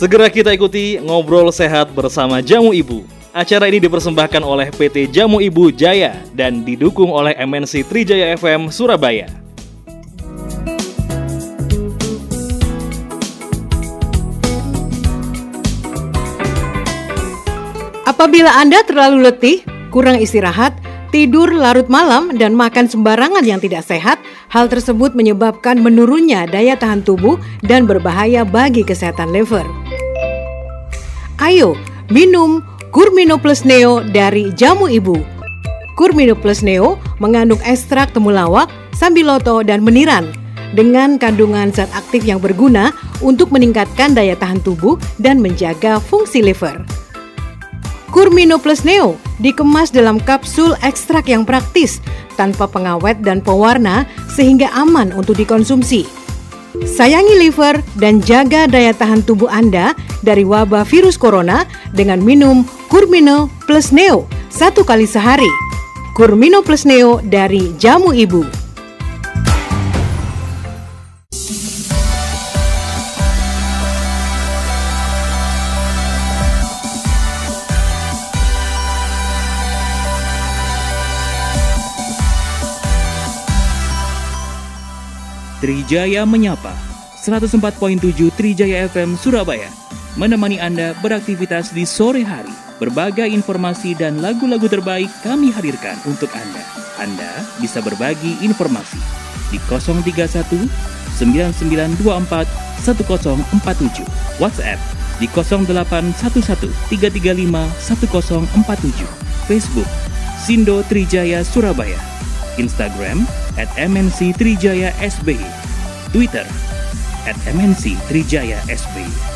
Segera kita ikuti ngobrol sehat bersama Jamu Ibu. Acara ini dipersembahkan oleh PT Jamu Ibu Jaya dan didukung oleh MNC Trijaya FM Surabaya. Apabila Anda terlalu letih, kurang istirahat, tidur larut malam, dan makan sembarangan yang tidak sehat, hal tersebut menyebabkan menurunnya daya tahan tubuh dan berbahaya bagi kesehatan liver. Ayo, minum Kurmino Plus Neo dari Jamu Ibu. Kurmino Plus Neo mengandung ekstrak temulawak, sambiloto, dan meniran dengan kandungan zat aktif yang berguna untuk meningkatkan daya tahan tubuh dan menjaga fungsi liver. Kurmino Plus Neo dikemas dalam kapsul ekstrak yang praktis, tanpa pengawet dan pewarna sehingga aman untuk dikonsumsi. Sayangi liver dan jaga daya tahan tubuh Anda dari wabah virus corona dengan minum Kurmino Plus Neo satu kali sehari. Kurmino Plus Neo dari Jamu Ibu. Trijaya Menyapa. 104.7 Trijaya FM Surabaya. Menemani Anda beraktivitas di sore hari. Berbagai informasi dan lagu-lagu terbaik kami hadirkan untuk Anda. Anda bisa berbagi informasi di 031 9924 1047 WhatsApp di 0811 335 1047 Facebook Sindo Trijaya Surabaya Instagram at MNC Trijaya SBY, Twitter at MNC Trijaya SBY.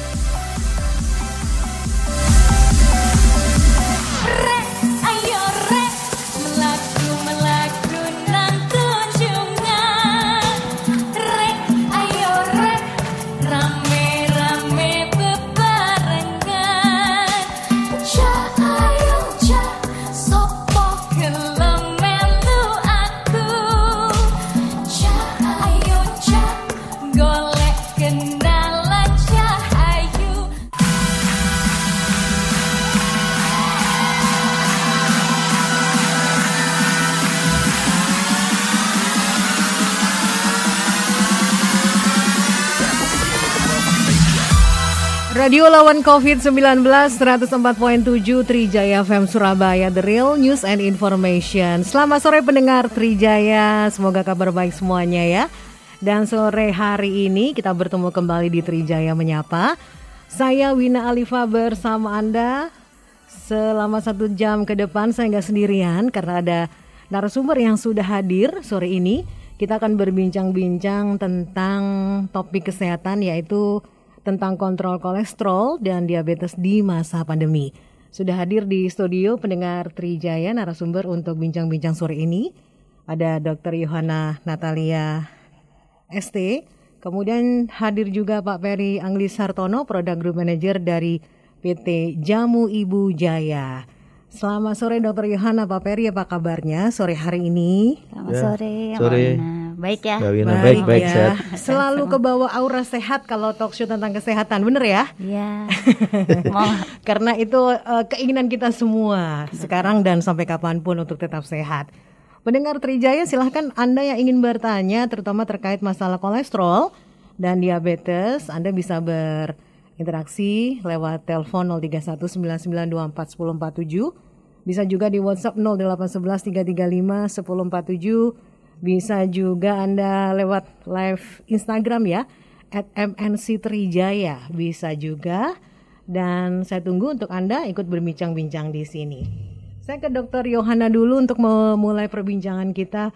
Radio lawan COVID-19 104.7 Trijaya FM Surabaya The Real News and Information. Selamat sore pendengar Trijaya Semoga kabar baik semuanya ya. Dan sore hari ini kita bertemu kembali di Trijaya Menyapa. Saya Wina Alifa bersama Anda. Selama satu jam ke depan saya nggak sendirian Karena ada narasumber yang sudah hadir sore ini. Kita akan berbincang-bincang tentang topik kesehatan yaitu tentang kontrol kolesterol dan diabetes di masa pandemi. Sudah hadir di studio pendengar Trijaya narasumber untuk bincang-bincang sore ini. Ada Dr. Yohana Natalia ST, kemudian hadir juga Pak Peri Anglis Hartono, Product Group Manager dari PT Jamu Ibu Jaya. Selamat sore Dr. Yohana, Pak Peri apa kabarnya sore hari ini? Selamat ya, sore. Sore. Baik ya. Wina, baik, baik, baik ya. sehat. Selalu ke bawah aura sehat kalau talk show tentang kesehatan, bener ya? Iya. Karena itu uh, keinginan kita semua sekarang dan sampai kapan pun untuk tetap sehat. Pendengar Trijaya silahkan Anda yang ingin bertanya terutama terkait masalah kolesterol dan diabetes, Anda bisa berinteraksi lewat telepon 0319924147 bisa juga di WhatsApp 0811 335 1047. Bisa juga Anda lewat live Instagram ya at MNC Trijaya bisa juga dan saya tunggu untuk Anda ikut berbincang-bincang di sini. Saya ke Dokter Yohana dulu untuk memulai perbincangan kita.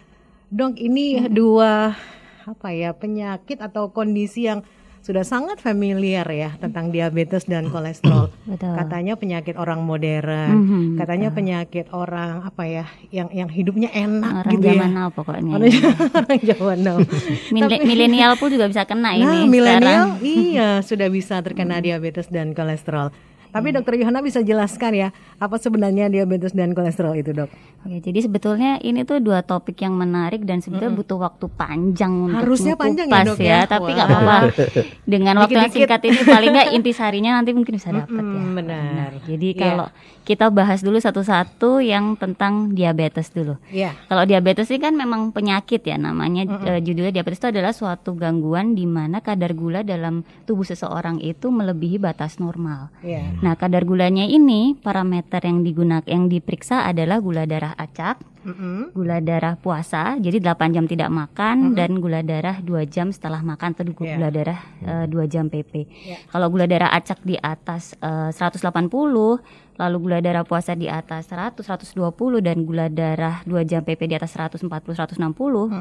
Dok, ini hmm. dua apa ya penyakit atau kondisi yang sudah sangat familiar ya tentang diabetes dan kolesterol. Betul. Katanya penyakit orang modern, mm-hmm, katanya betul. penyakit orang apa ya yang yang hidupnya enak orang gitu ya. zaman now pokoknya. Orang, orang zaman now. milenial pun juga bisa kena nah, ini. milenial iya sudah bisa terkena diabetes dan kolesterol. Tapi dokter Yohana bisa jelaskan ya apa sebenarnya diabetes dan kolesterol itu dok? Oke, jadi sebetulnya ini tuh dua topik yang menarik dan sebetulnya butuh waktu panjang untuk Harusnya panjang ya, Dok, ya? Tapi nggak apa-apa. Dengan waktu yang Dikit-dikit. singkat ini paling nggak intisarinya nanti mungkin bisa dapat ya. Mm-mm, benar. Jadi Iya. kalau kita bahas dulu satu-satu yang tentang diabetes dulu. Iya. Kalau diabetes ini kan memang penyakit ya namanya eh, judulnya diabetes itu adalah suatu gangguan di mana kadar gula dalam tubuh seseorang itu melebihi batas normal. Iya. Nah, kadar gulanya ini parameter yang digunakan yang diperiksa adalah gula darah acak, Mm-mm. gula darah puasa, jadi 8 jam tidak makan dan gula darah 2 jam setelah makan atau Iya. gula darah eh, 2 jam PP. Iya. Kalau gula darah acak di atas eh, 180, lalu gula darah puasa di atas 100, 120 dan gula darah 2 jam PP di atas 140, 160,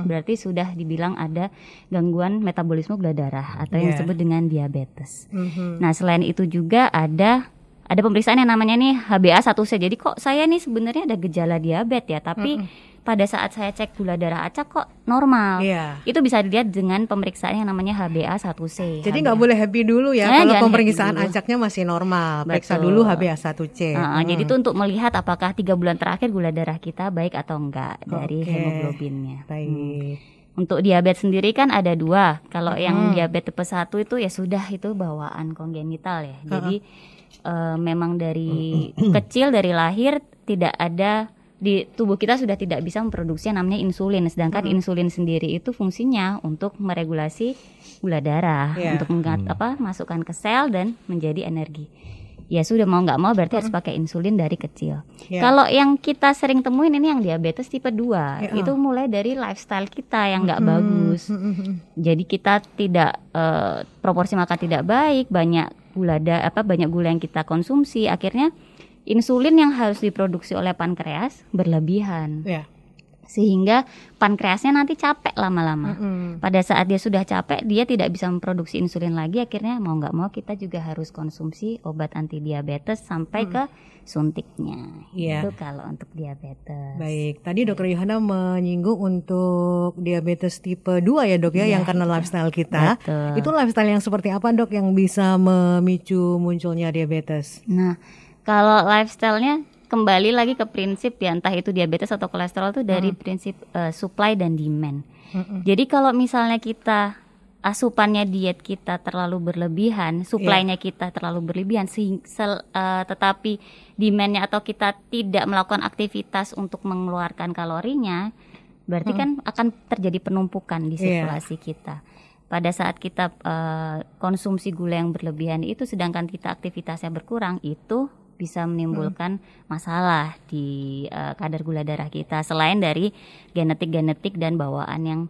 berarti sudah dibilang ada gangguan metabolisme gula darah atau yang Iya. disebut dengan diabetes. Mhm. Nah, selain itu juga ada ada pemeriksaan yang namanya nih HbA1c. Jadi kok saya nih sebenarnya ada gejala diabetes ya, tapi pada saat saya cek gula darah acak kok normal. Iya. Itu bisa dilihat dengan pemeriksaan yang namanya HbA1c. Jadi nggak boleh happy dulu ya Eh, kalau pemeriksaan acaknya masih normal. Periksa Betul. dulu HbA1c. Heeh, Jadi itu untuk melihat apakah tiga bulan terakhir gula darah kita baik atau enggak dari Oke. hemoglobinnya. Baik. Untuk diabetes sendiri kan ada dua. Kalau Hmm. yang diabetes tipe 1 itu ya sudah itu bawaan kongenital ya. Jadi eh, memang dari kecil dari lahir tidak ada di tubuh kita sudah tidak bisa memproduksi yang namanya insulin. Sedangkan Hmm. insulin sendiri itu fungsinya untuk meregulasi gula darah, Iya. untuk mengat, apa masukkan ke sel dan menjadi energi. Ya sudah mau nggak mau berarti harus pakai insulin dari kecil. Ya. Kalau yang kita sering temuin ini yang diabetes tipe 2 Ya. itu mulai dari lifestyle kita yang nggak bagus. Mhm. Jadi kita tidak eh, proporsi makan tidak baik, banyak gula da, apa banyak gula yang kita konsumsi, akhirnya insulin yang harus diproduksi oleh pankreas berlebihan. Ya. Sehingga pankreasnya nanti capek lama-lama. Mhm. Pada saat dia sudah capek, dia tidak bisa memproduksi insulin lagi. Akhirnya mau nggak mau kita juga harus konsumsi obat anti diabetes sampai ke suntiknya. Iya. Itu kalau untuk diabetes. Baik, tadi dokter Yohana menyinggung untuk diabetes tipe 2 ya dok ya, yang karena lifestyle kita. Betul. Itu lifestyle yang seperti apa dok yang bisa memicu munculnya diabetes? Nah, kalau lifestyle-nya kembali lagi ke prinsip ya entah itu diabetes atau kolesterol itu dari prinsip eh, supply dan demand. Jadi kalau misalnya kita asupannya diet kita terlalu berlebihan, supply-nya kita terlalu berlebihan, sel- eh, tetapi demand-nya atau kita tidak melakukan aktivitas untuk mengeluarkan kalorinya, berarti kan akan terjadi penumpukan di Iya. sirkulasi kita. Pada saat kita eh, konsumsi gula yang berlebihan itu, sedangkan kita aktivitasnya berkurang, itu bisa menimbulkan masalah di eh, kadar gula darah kita. Selain dari genetik-genetik dan bawaan yang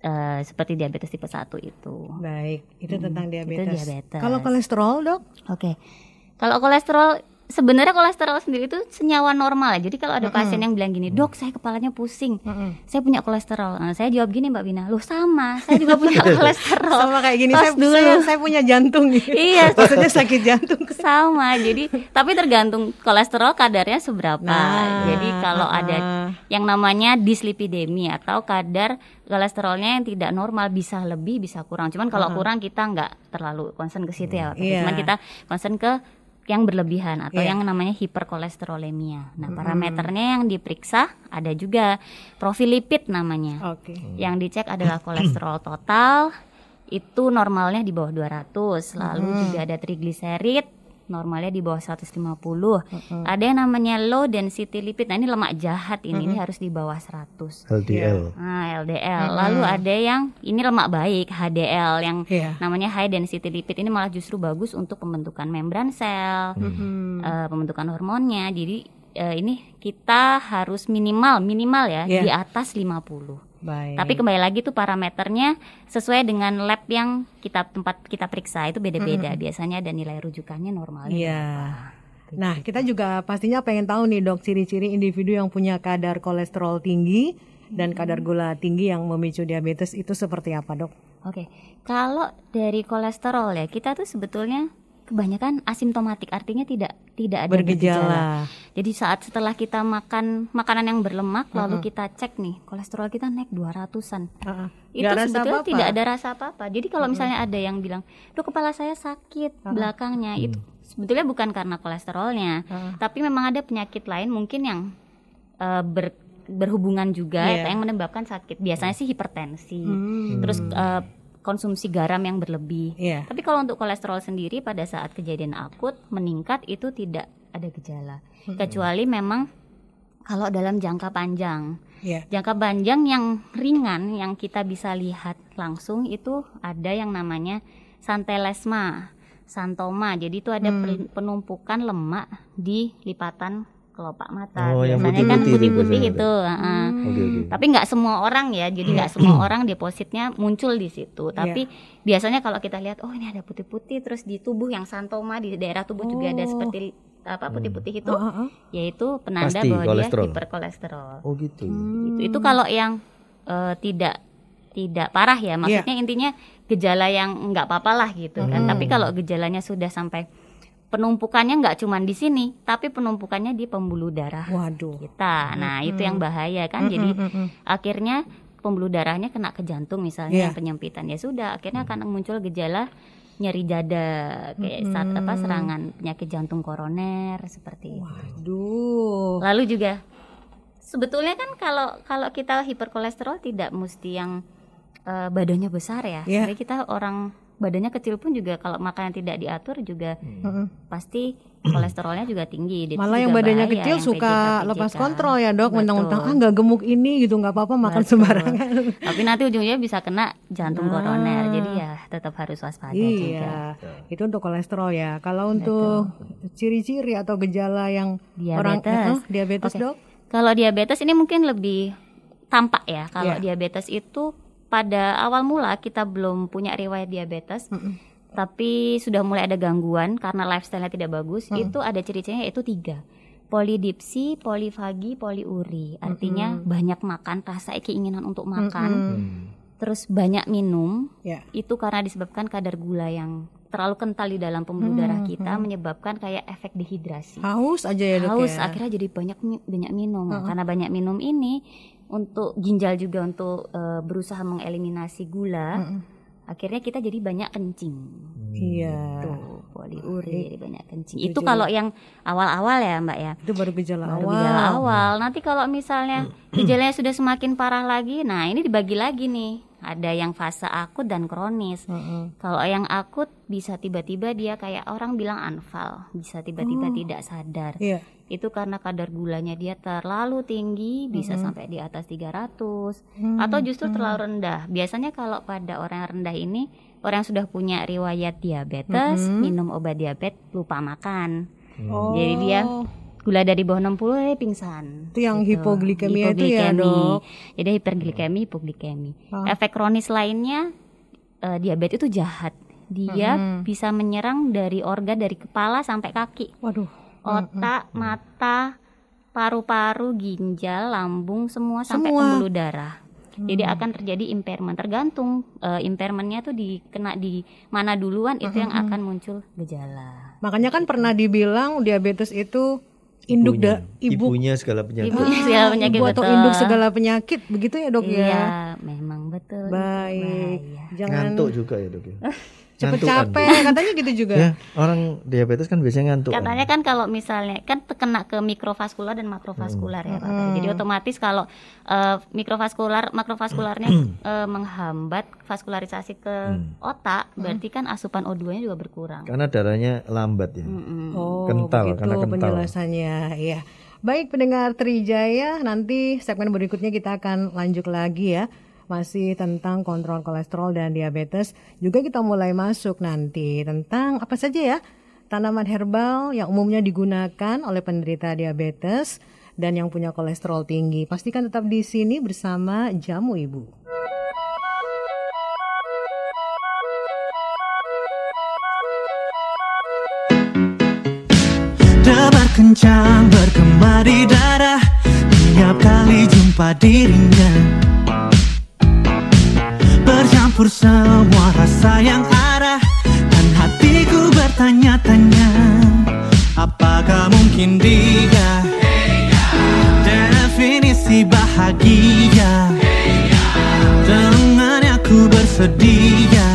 eh, seperti diabetes tipe 1 itu. Baik, itu Hmm, tentang itu diabetes. diabetes. Kalau kolesterol dok? Oke. Kalau kolesterol sebenarnya kolesterol sendiri itu senyawa normal ya. Jadi kalau ada pasien yang bilang gini, "Dok, saya kepalanya pusing. Saya punya kolesterol." Nah, saya jawab gini, Mbak Bina, "Loh, sama. Saya juga punya kolesterol." Sama kayak gini, saya, dulu. saya, saya punya jantung. Iya. Maksudnya sakit jantung. sama. Jadi tapi tergantung kolesterol kadarnya seberapa. Nah, Jadi kalau ah, ada ah. yang namanya dislipidemi atau kadar kolesterolnya yang tidak normal bisa lebih bisa kurang. Cuman kalau kurang kita nggak terlalu concern ke situ ya. Iya. Cuman kita concern ke yang berlebihan atau Iya. yang namanya hiperkolesterolemia. Nah, parameternya yang diperiksa ada juga profil lipid namanya. Oke. Yang dicek adalah kolesterol total itu normalnya di bawah 200, lalu juga ada trigliserid normalnya di bawah 150. Ada yang namanya low density lipid. Nah, ini lemak jahat ini, ini harus di bawah 100. LDL. Nah, LDL. Lalu ada yang ini lemak baik, HDL yang Iya. namanya high density lipid ini malah justru bagus untuk pembentukan membran sel, Hmm. eh, pembentukan hormonnya. Jadi eh, ini kita harus minimal minimal ya Iya. di atas 50. Baik. Tapi kembali lagi tuh parameternya sesuai dengan lab yang kita tempat kita periksa itu beda-beda. Biasanya ada nilai rujukannya normalnya. Iya. Nah, kita juga pastinya pengen tahu nih dok ciri-ciri individu yang punya kadar kolesterol tinggi dan kadar gula tinggi yang memicu diabetes itu seperti apa dok? Oke, kalau dari kolesterol ya kita tuh sebetulnya kebanyakan asimptomatik, artinya tidak tidak ada Bergejala. Jadi saat setelah kita makan makanan yang berlemak, lalu kita cek nih kolesterol kita naik 200-an. Heeh. Itu rasa sebetulnya apa-apa? tidak ada rasa apa-apa. Jadi kalau misalnya ada yang bilang, "Duh, kepala saya sakit belakangnya." Itu sebetulnya bukan karena kolesterolnya, Heeh. tapi memang ada penyakit lain mungkin yang eh, ber- berhubungan juga Iya. yang menyebabkan sakit. Biasanya sih hipertensi, Hmm. terus eh, konsumsi garam yang berlebih. Iya. Tapi kalau untuk kolesterol sendiri pada saat kejadian akut meningkat itu tidak ada gejala, kecuali memang kalau dalam jangka panjang. Iya. Jangka panjang yang ringan yang kita bisa lihat langsung itu ada yang namanya santelesma, santoma. Jadi itu ada Hmm. penumpukan lemak di lipatan kelopak mata. Oh, yang Biasanya kan putih-putih itu itu. heeh. Oke oke. Tapi nggak semua orang ya, jadi nggak semua orang depositnya muncul di situ. Tapi biasanya kalau kita lihat, oh ini ada putih-putih, terus di tubuh yang santoma di daerah tubuh juga ada Oh. seperti apa putih-putih itu, heeh. yaitu penanda Pasti bahwa kolesterol. dia hiperkolesterol. Oh gitu. Itu, itu kalau yang eh, tidak tidak parah ya, maksudnya intinya gejala yang nggak apa-apa lah gitu kan. Hmm. Tapi kalau gejalanya sudah sampai penumpukannya nggak cuma di sini, tapi penumpukannya di pembuluh darah Waduh. kita. Nah, itu yang bahaya kan. Jadi Mm-mm. akhirnya pembuluh darahnya kena ke jantung misalnya yang penyempitan ya sudah akhirnya akan muncul gejala nyeri dada kayak saat apa serangan penyakit jantung koroner seperti itu. Waduh. Lalu juga sebetulnya kan kalau kalau kita hiperkolesterol tidak mesti yang eh, badannya besar ya. Iya. Jadi kita orang badannya kecil pun juga kalau makanan tidak diatur juga Heeh. pasti kolesterolnya juga tinggi. Malah juga yang badannya bahaya, kecil yang suka PJK. lepas kontrol ya dok, mentang-mentang ah nggak gemuk ini gitu nggak apa-apa makan Betul. sembarangan. Tapi nanti ujungnya bisa kena jantung Nah. koroner. Jadi ya tetap harus waspada juga. Iya, itu untuk kolesterol ya. Kalau untuk ciri-ciri atau gejala yang orang Diabetes. eh, diabetes Oke. dok? Kalau diabetes ini mungkin lebih tampak ya. Kalau Iya. diabetes itu pada awal mula kita belum punya riwayat diabetes, tapi sudah mulai ada gangguan karena lifestyle-nya tidak bagus. Itu ada ciri-cirinya yaitu tiga. Polidipsi, polifagi, poliuri. Artinya banyak makan, rasa keinginan untuk makan, Hmm. terus banyak minum. Ya. Itu karena disebabkan kadar gula yang terlalu kental di dalam pembuluh darah kita menyebabkan kayak efek dehidrasi Haus aja ya dok haus ya. akhirnya jadi banyak banyak minum karena banyak minum ini untuk ginjal juga untuk eh, berusaha mengeliminasi gula. Akhirnya kita jadi banyak kencing. Iya. tuh poliuri jadi banyak kencing. itu kalau yang awal-awal ya mbak ya? Itu baru gejala baru awal. gejala awal. Nanti kalau misalnya gejalanya sudah semakin parah lagi nah ini dibagi lagi nih ada yang fase akut dan kronis Heeh. kalau yang akut bisa tiba-tiba dia kayak orang bilang anfal, bisa tiba-tiba tidak sadar. Iya. Itu karena kadar gulanya dia terlalu tinggi, bisa sampai di atas 300 Hmm, atau justru terlalu rendah. Biasanya kalau pada orang yang rendah ini, orang yang sudah punya riwayat diabetes, minum obat diabetes, lupa makan. Oh. Jadi dia gula dari bawah 60 eh pingsan. Itu yang Gitu. hipoglikemia itu ya, Hipoglikemi. Dok? Jadi hiperglikemi, hipoglikemi. Ah. Efek kronis lainnya eh, diabetes itu jahat. Dia bisa menyerang dari organ dari kepala sampai kaki, Waduh. otak, mata, paru-paru, ginjal, lambung, semua sampai Semua. pembuluh darah. Jadi akan terjadi impairment tergantung eh, impairmentnya tuh dikena di mana duluan itu yang akan muncul gejala. Makanya kan pernah dibilang diabetes itu induk da, ibu Ibunya segala penyakit. Ibunya segala penyakit ibu atau betul. induk segala penyakit begitu ya dok Iya, ya. memang betul. Baik. Bahaya. Jangan Ngantuk juga ya dok ya. cepet Ngantukan. capek katanya gitu juga. Ya orang diabetes kan biasanya ngantuk. Katanya kan kalau misalnya kan kena ke mikrovaskular dan makrovaskular ya Pak. Ferry. Jadi otomatis kalau eh, mikrovaskular makrovaskularnya eh, menghambat vaskularisasi ke otak, berarti kan asupan O2-nya juga berkurang. Karena darahnya lambat ya. Mm-mm. Oh, Kental, karena kental. penjelasannya. Ya. Baik pendengar Trijaya, nanti segmen berikutnya kita akan lanjut lagi ya. Masih tentang kontrol kolesterol dan diabetes. Juga kita mulai masuk nanti tentang apa saja ya? Tanaman herbal yang umumnya digunakan oleh penderita diabetes dan yang punya kolesterol tinggi. Pastikan tetap di sini bersama Jamu Ibu. Debar kencang bergema di dada Tiap kali jumpa dirinya Bercampur semua rasa yang ada Dan hatiku bertanya-tanya Apakah mungkin dia? Definisi bahagia. Dengannya ku bersedia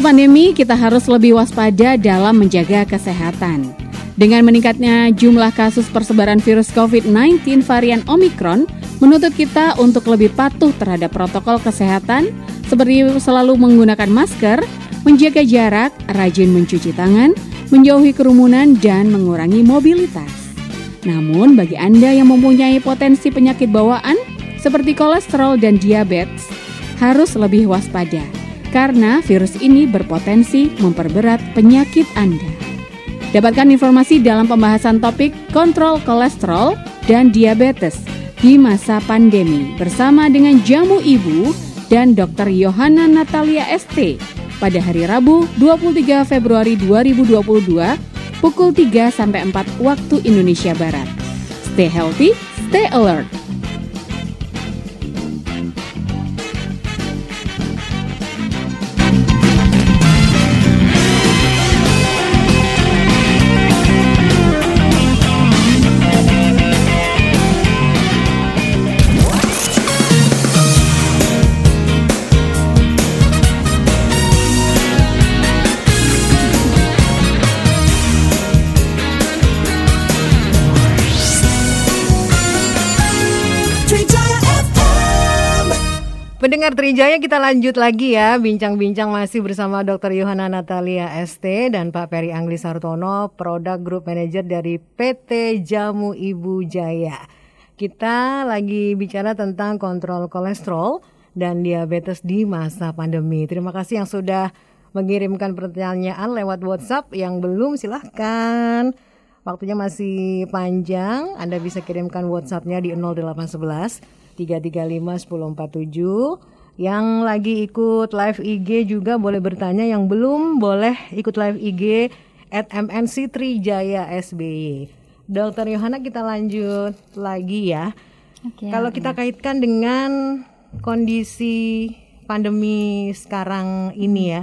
masa pandemi, kita harus lebih waspada dalam menjaga kesehatan. Dengan meningkatnya jumlah kasus persebaran virus COVID-19 varian Omicron, menuntut kita untuk lebih patuh terhadap protokol kesehatan, seperti selalu menggunakan masker, menjaga jarak, rajin mencuci tangan, menjauhi kerumunan, dan mengurangi mobilitas. Namun, bagi Anda yang mempunyai potensi penyakit bawaan seperti kolesterol dan diabetes, harus lebih waspada karena virus ini berpotensi memperberat penyakit Anda. Dapatkan informasi dalam pembahasan topik kontrol kolesterol dan diabetes di masa pandemi bersama dengan Jamu Ibu dan Dr. Yohana Natalia ST pada hari Rabu 23 Februari 2022 pukul 3 sampai 4 waktu Indonesia Barat. Stay healthy, stay alert. Pendengar Trijaya kita lanjut lagi ya. Bincang-bincang masih bersama Dr. Yohana Natalia ST dan Pak Peri Angli Sartono Product Group Manager dari PT Jamu Ibu Jaya. Kita lagi bicara tentang kontrol kolesterol dan diabetes di masa pandemi. Terima kasih yang sudah mengirimkan pertanyaan lewat WhatsApp. Yang belum silahkan. Waktunya masih panjang. Anda bisa kirimkan WhatsAppnya di 0811 335 1047 yang lagi ikut live IG juga boleh bertanya yang belum boleh ikut live IG at MNC Trijaya SBY Dokter Yohana kita lanjut lagi ya. Oke. kalau kita kaitkan dengan kondisi pandemi sekarang ini ya,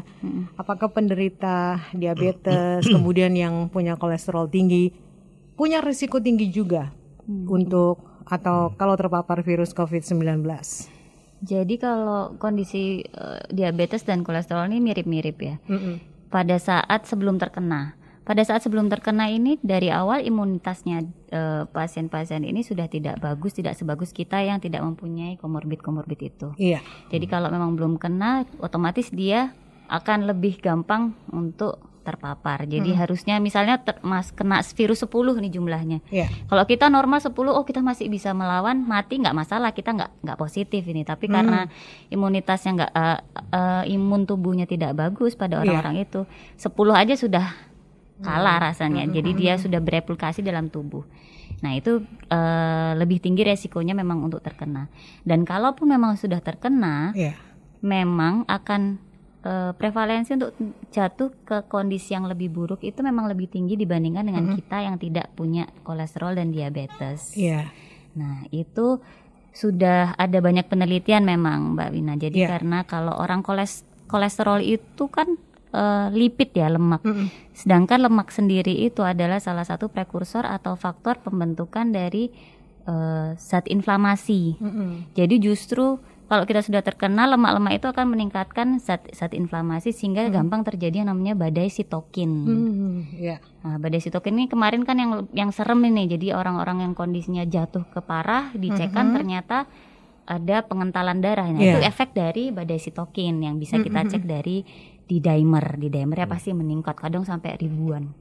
apakah penderita diabetes, kemudian yang punya kolesterol tinggi, punya risiko tinggi juga untuk atau kalau terpapar virus COVID-19? Jadi kalau kondisi eh, diabetes dan kolesterol ini mirip-mirip ya. Pada saat sebelum terkena. Pada saat sebelum terkena ini dari awal imunitasnya eh, pasien-pasien ini sudah tidak bagus, tidak sebagus kita yang tidak mempunyai komorbid-komorbid itu. Iya. Jadi kalau memang belum kena, otomatis dia akan lebih gampang untuk terpapar. Jadi harusnya misalnya ter- mas kena virus 10 nih jumlahnya. Iya. Kalau kita normal 10, oh kita masih bisa melawan, mati nggak masalah, kita nggak nggak positif ini. Tapi karena imunitasnya nggak eh, eh, imun tubuhnya tidak bagus pada orang-orang itu, 10 aja sudah kalah rasanya. Jadi dia sudah bereplikasi dalam tubuh. Nah itu eh, lebih tinggi resikonya memang untuk terkena. Dan kalaupun memang sudah terkena, Iya. memang akan eh, prevalensi untuk jatuh ke kondisi yang lebih buruk itu memang lebih tinggi dibandingkan dengan kita yang tidak punya kolesterol dan diabetes. Iya. Nah, itu sudah ada banyak penelitian memang Mbak Wina. Jadi Iya. karena kalau orang koles kolesterol itu kan eh, lipid ya lemak. Sedangkan lemak sendiri itu adalah salah satu prekursor atau faktor pembentukan dari eh, zat inflamasi. Jadi justru kalau kita sudah terkena lemak-lemak itu akan meningkatkan zat zat inflamasi sehingga gampang terjadi yang namanya badai sitokin. Hmm, Iya. Nah, badai sitokin ini kemarin kan yang yang serem ini. Jadi orang-orang yang kondisinya jatuh ke parah dicekkan ternyata ada pengentalan darah. Nah, Iya. itu efek dari badai sitokin yang bisa kita cek dari di dimer. Di dimer ya pasti meningkat kadang sampai ribuan.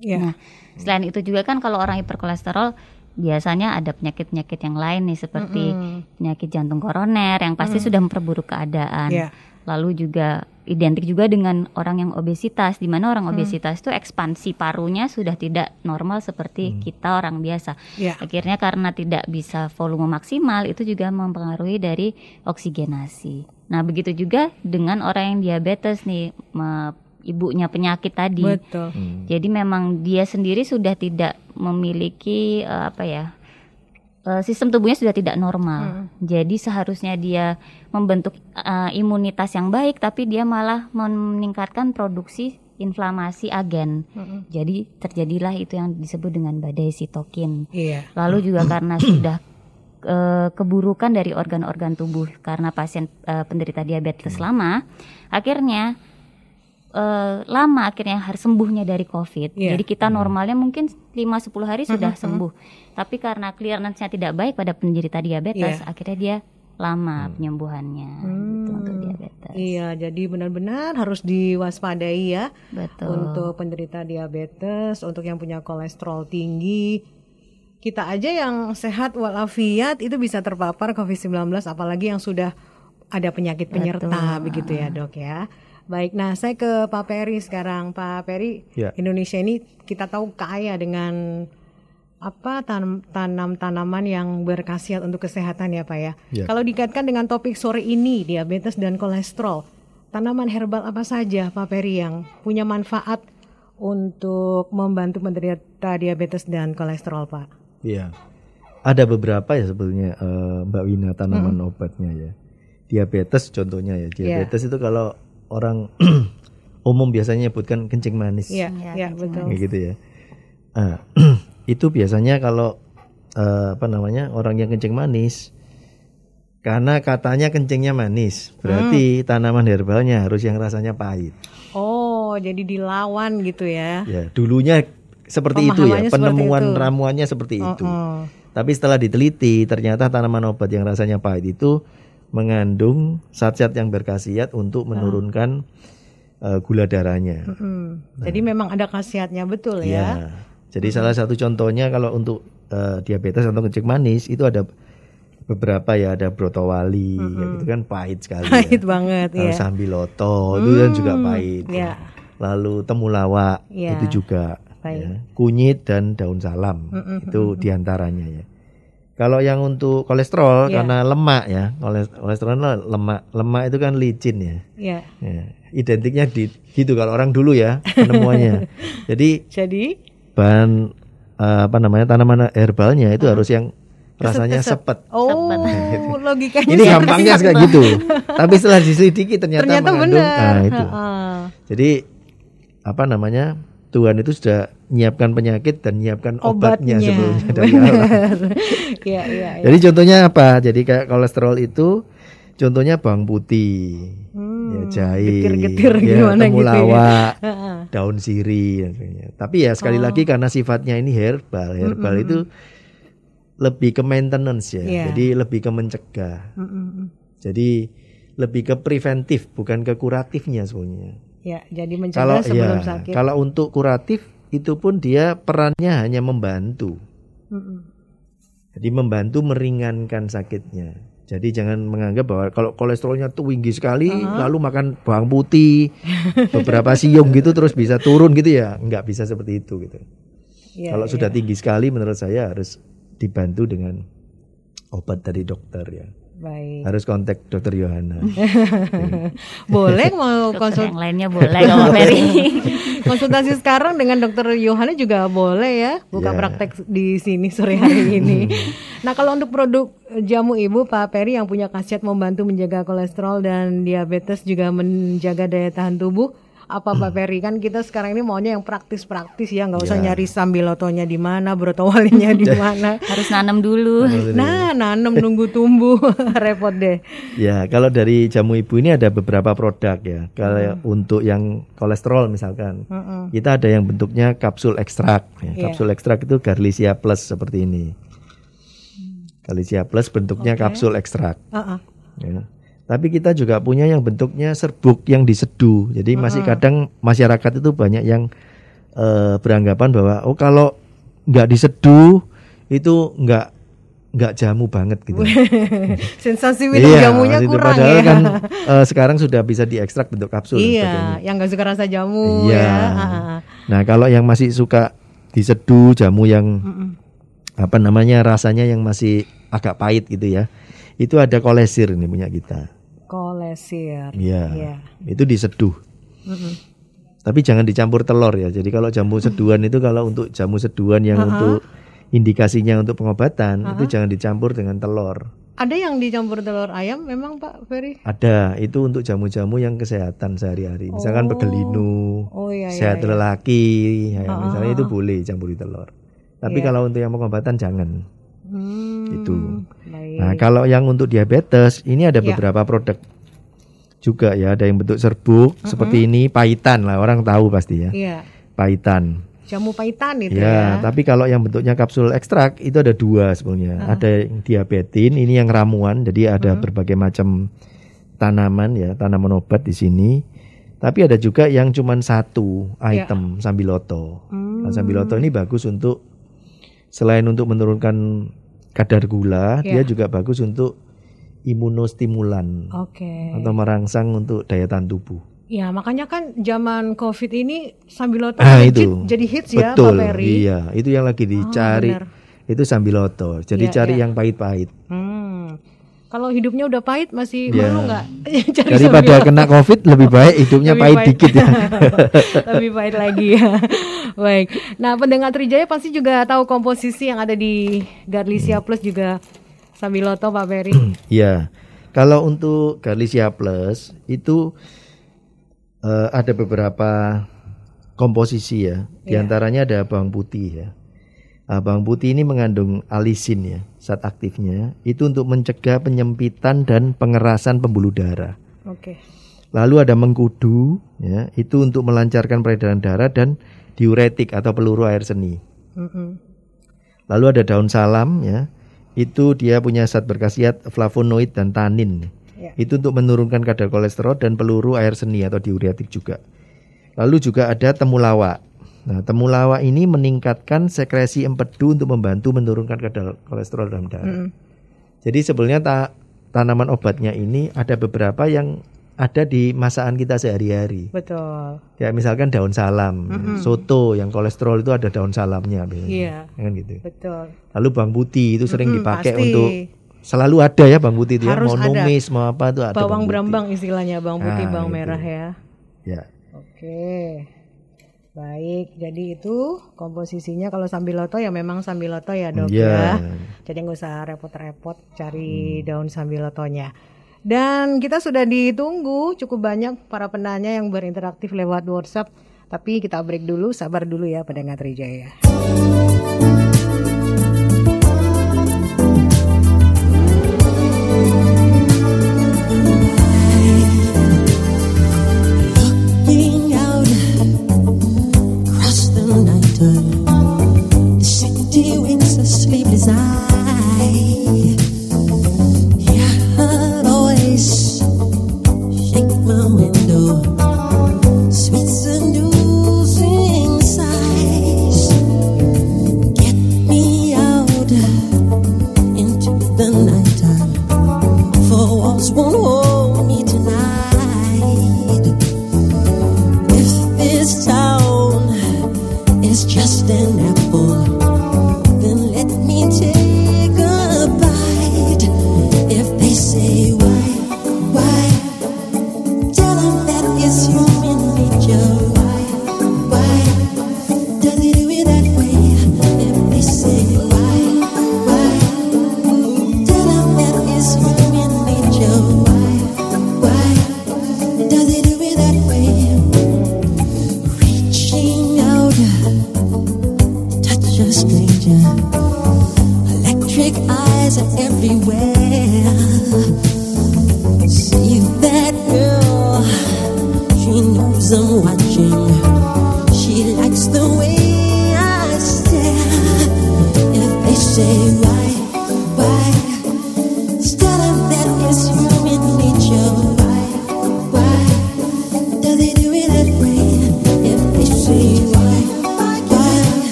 Iya. Nah, selain itu juga kan kalau orang hiperkolesterol biasanya ada penyakit-penyakit yang lain nih seperti penyakit jantung koroner yang pasti sudah memperburuk keadaan. Iya. Lalu juga identik juga dengan orang yang obesitas di mana orang obesitas itu ekspansi parunya sudah tidak normal seperti kita orang biasa. Iya. Akhirnya karena tidak bisa volume maksimal itu juga mempengaruhi dari oksigenasi. Nah, begitu juga dengan orang yang diabetes nih me- ibunya penyakit tadi. Betul. Jadi memang dia sendiri sudah tidak memiliki eh, apa ya eh, sistem tubuhnya sudah tidak normal. Jadi seharusnya dia membentuk eh, imunitas yang baik, tapi dia malah meningkatkan produksi inflamasi agen. Jadi terjadilah itu yang disebut dengan badai sitokin. Iya. Lalu juga karena sudah keburukan dari organ-organ tubuh karena pasien eh, penderita diabetes lama, akhirnya eh, lama akhirnya harus sembuhnya dari COVID. Iya. Jadi kita normalnya mungkin 5-10 hari sudah sembuh. Tapi karena clearance-nya tidak baik pada penderita diabetes, Iya. akhirnya dia lama penyembuhannya gitu untuk diabetes. Iya, jadi benar-benar harus diwaspadai ya Betul. untuk penderita diabetes, untuk yang punya kolesterol tinggi. Kita aja yang sehat walafiat itu bisa terpapar COVID-19 apalagi yang sudah ada penyakit penyerta begitu ya, Dok ya. Baik, nah saya ke Pak Peri sekarang. Pak Peri, Ya. Indonesia ini kita tahu kaya dengan apa tanam tanam tanaman yang berkhasiat untuk kesehatan ya Pak ya. Ya. Kalau dikaitkan dengan topik sore ini diabetes dan kolesterol, tanaman herbal apa saja Pak Peri yang punya manfaat untuk membantu penderita diabetes dan kolesterol Pak? Iya. Ada beberapa ya sebetulnya eh, Mbak Wina tanaman obatnya ya. Diabetes contohnya ya. Diabetes itu kalau orang umum biasanya nyebutkan kencing manis. Iya, Ya, ya, betul. Kayak gitu ya. Ah, itu biasanya kalau eh, apa namanya orang yang kencing manis karena katanya kencingnya manis, berarti tanaman herbalnya harus yang rasanya pahit. Oh, jadi dilawan gitu ya. Ya, dulunya seperti itu ya, seperti penemuan itu. ramuannya seperti itu. Oh, Tapi setelah diteliti, ternyata tanaman obat yang rasanya pahit itu mengandung zat-zat yang berkhasiat untuk menurunkan eh, gula darahnya. hmm. Jadi memang ada khasiatnya betul Ya. ya. Jadi salah satu contohnya kalau untuk eh, diabetes atau kencing manis itu ada beberapa ya ada brotowali ya gitu kan pahit sekali Pahit ya. banget Lalu ya. sambiloto itu kan juga pahit. ya. Lalu temulawak Ya. itu juga Baik. ya. Kunyit dan daun salam itu di antaranya ya. Kalau yang untuk kolesterol Ya. karena lemak ya, koles- kolesterol lemak, lemak itu kan licin ya. Ya. Ya, identiknya di gitu kalau orang dulu ya penemuannya. Jadi Jadi bahan eh, apa namanya tanaman herbalnya itu harus yang rasanya Keset-keset. sepet. Oh, logikanya Ini gampangnya kayak gitu. Tapi setelah diselidiki ternyata, Ternyata mengandung benar. nah itu. Heeh. Jadi apa namanya? Tuhan itu sudah menyiapkan penyakit dan menyiapkan obatnya, sebelumnya dari Allah. Iya, iya, iya. Jadi contohnya apa? Jadi kayak kolesterol itu contohnya bawang putih, Hmm, ya jahe, getir-getir ya, gimana gitu ya. temulawak, daun sirih dan sebagainya. Tapi ya sekali Oh. lagi karena sifatnya ini herbal, herbal itu lebih ke maintenance ya. Iya. Jadi lebih ke mencegah. Mm-mm. Jadi lebih ke preventif bukan ke kuratifnya sebenarnya. Ya, jadi Kalau mencegah sebelum ya, sakit. kalau untuk kuratif itu pun dia perannya hanya membantu. Mm-mm. Jadi membantu meringankan sakitnya. Jadi jangan menganggap bahwa kalau kolesterolnya tuh tinggi sekali lalu makan bawang putih beberapa siung gitu terus bisa turun gitu ya. Enggak bisa seperti itu gitu. Iya, kalau sudah tinggi sekali menurut saya harus dibantu dengan obat dari dokter ya. Baik. Harus kontak dokter Yohana. Boleh mau konsul yang lainnya boleh kalau Ferry. konsultasi sekarang dengan dokter Yohana juga boleh ya buka Ya. praktek di sini sore hari ini. nah kalau untuk produk jamu ibu Pak Peri yang punya khasiat membantu menjaga kolesterol dan diabetes juga menjaga daya tahan tubuh apa Pak Peri kan kita sekarang ini maunya yang praktis-praktis ya nggak usah Ya. nyari sambilotonya di mana brotowalinya di mana. Harus nanam dulu. Nah, nanem nunggu tumbuh repot deh. Ya, kalau dari jamu ibu ini ada beberapa produk ya. Kalau untuk yang kolesterol misalkan, Mm-mm. kita ada yang bentuknya kapsul ekstrak. ya. Iya. Kapsul ekstrak itu Garlicia Plus seperti ini. Garlicia Plus bentuknya kapsul ekstrak. Uh-uh. ya. Tapi kita juga punya yang bentuknya serbuk yang diseduh. Jadi masih kadang masyarakat itu banyak yang eh, beranggapan bahwa oh kalau nggak diseduh itu nggak nggak jamu banget gitu. Sensasi minum jamunya itu kurang padahal ya. kan eh, sekarang sudah bisa diekstrak bentuk kapsul. Iya, yang gak suka rasa jamu Iya. ya. Ah, Nah, kalau yang masih suka diseduh jamu yang apa namanya rasanya yang masih agak pahit gitu ya. Itu ada kolesir ini punya kita. Kolesir. Iya. Iya. Itu diseduh. Tapi jangan dicampur telur ya. Jadi kalau jamu seduhan itu kalau untuk jamu seduhan yang untuk indikasinya untuk pengobatan itu jangan dicampur dengan telur. Ada yang dicampur telur ayam memang Pak Ferry? Ada itu untuk jamu-jamu yang kesehatan sehari-hari. Misalkan pegelinu, Oh iya iya. sehat lelaki, ya, misalnya itu boleh campuri telur. Tapi Iya. kalau untuk yang pengobatan jangan. Hmm, Itu. Baik. Nah, kalau yang untuk diabetes ini ada Ya. beberapa produk juga ya, ada yang bentuk serbuk seperti ini, pahitan lah orang tahu pasti ya. Iya. Pahitan. Jamu pahitan itu Ya, ya. tapi kalau yang bentuknya kapsul ekstrak itu ada dua sebenarnya. Ada yang diabetin, ini yang ramuan, jadi ada berbagai macam tanaman ya, tanaman obat di sini. Tapi ada juga yang cuman satu item sambiloto. Nah, sambiloto ini bagus untuk selain untuk menurunkan kadar gula, dia juga bagus untuk imunostimulan Oke. atau merangsang untuk daya tahan tubuh. Ya, makanya kan zaman Covid ini sambiloto Ah legit itu. jadi hits ya Betul. Pak Ferry. Iya, itu yang lagi dicari. benar. itu sambiloto. Jadi Iya, cari iya. yang pahit-pahit. Hmm. Kalau hidupnya udah pahit masih Ya. perlu nggak cari Daripada kena Covid lebih baik hidupnya Lebih pahit baik. dikit ya. Lebih baik lagi ya. Baik. Nah, pendengar Trijaya pasti juga tahu komposisi yang ada di Garlicia Hmm. Plus juga Sambiloto Pak Ferry. Iya. Kalau untuk Garlicia Plus itu eh, ada beberapa komposisi ya. Di Iya. antaranya ada bawang putih ya. Nah, bawang putih ini mengandung alisin ya, zat aktifnya. Itu untuk mencegah penyempitan dan pengerasan pembuluh darah. Oke. Lalu ada mengkudu, ya, itu untuk melancarkan peredaran darah dan diuretik atau peluru air seni. Mm-mm. Lalu ada daun salam, ya, itu dia punya zat berkhasiat flavonoid dan tanin. Ya. Itu untuk menurunkan kadar kolesterol dan peluru air seni atau diuretik juga. Lalu juga ada temulawak. Nah, temulawak ini meningkatkan sekresi empedu untuk membantu menurunkan kadar kolesterol dalam darah. Jadi sebenarnya ta- tanaman obatnya ini ada beberapa yang ada di masakan kita sehari-hari. Betul. Kayak misalkan daun salam, soto yang kolesterol itu ada daun salamnya biasanya. Iya. Kan gitu. Betul. Lalu bawang putih itu sering Mm-mm, dipakai pasti. untuk selalu ada ya bawang putih itu ya, mau ada. numis mau apa tuh ada Bawang berambang istilahnya, bawang putih, Ah, bawang gitu. merah ya. Ya. Oke. Baik, jadi itu komposisinya kalau sambiloto ya memang sambiloto ya dok Iya. ya. Jadi nggak usah repot-repot cari daun sambilotonya. Dan kita sudah ditunggu cukup banyak para penanya yang berinteraktif lewat WhatsApp. Tapi kita break dulu, sabar dulu ya pendengar Trijaya. time. The second day we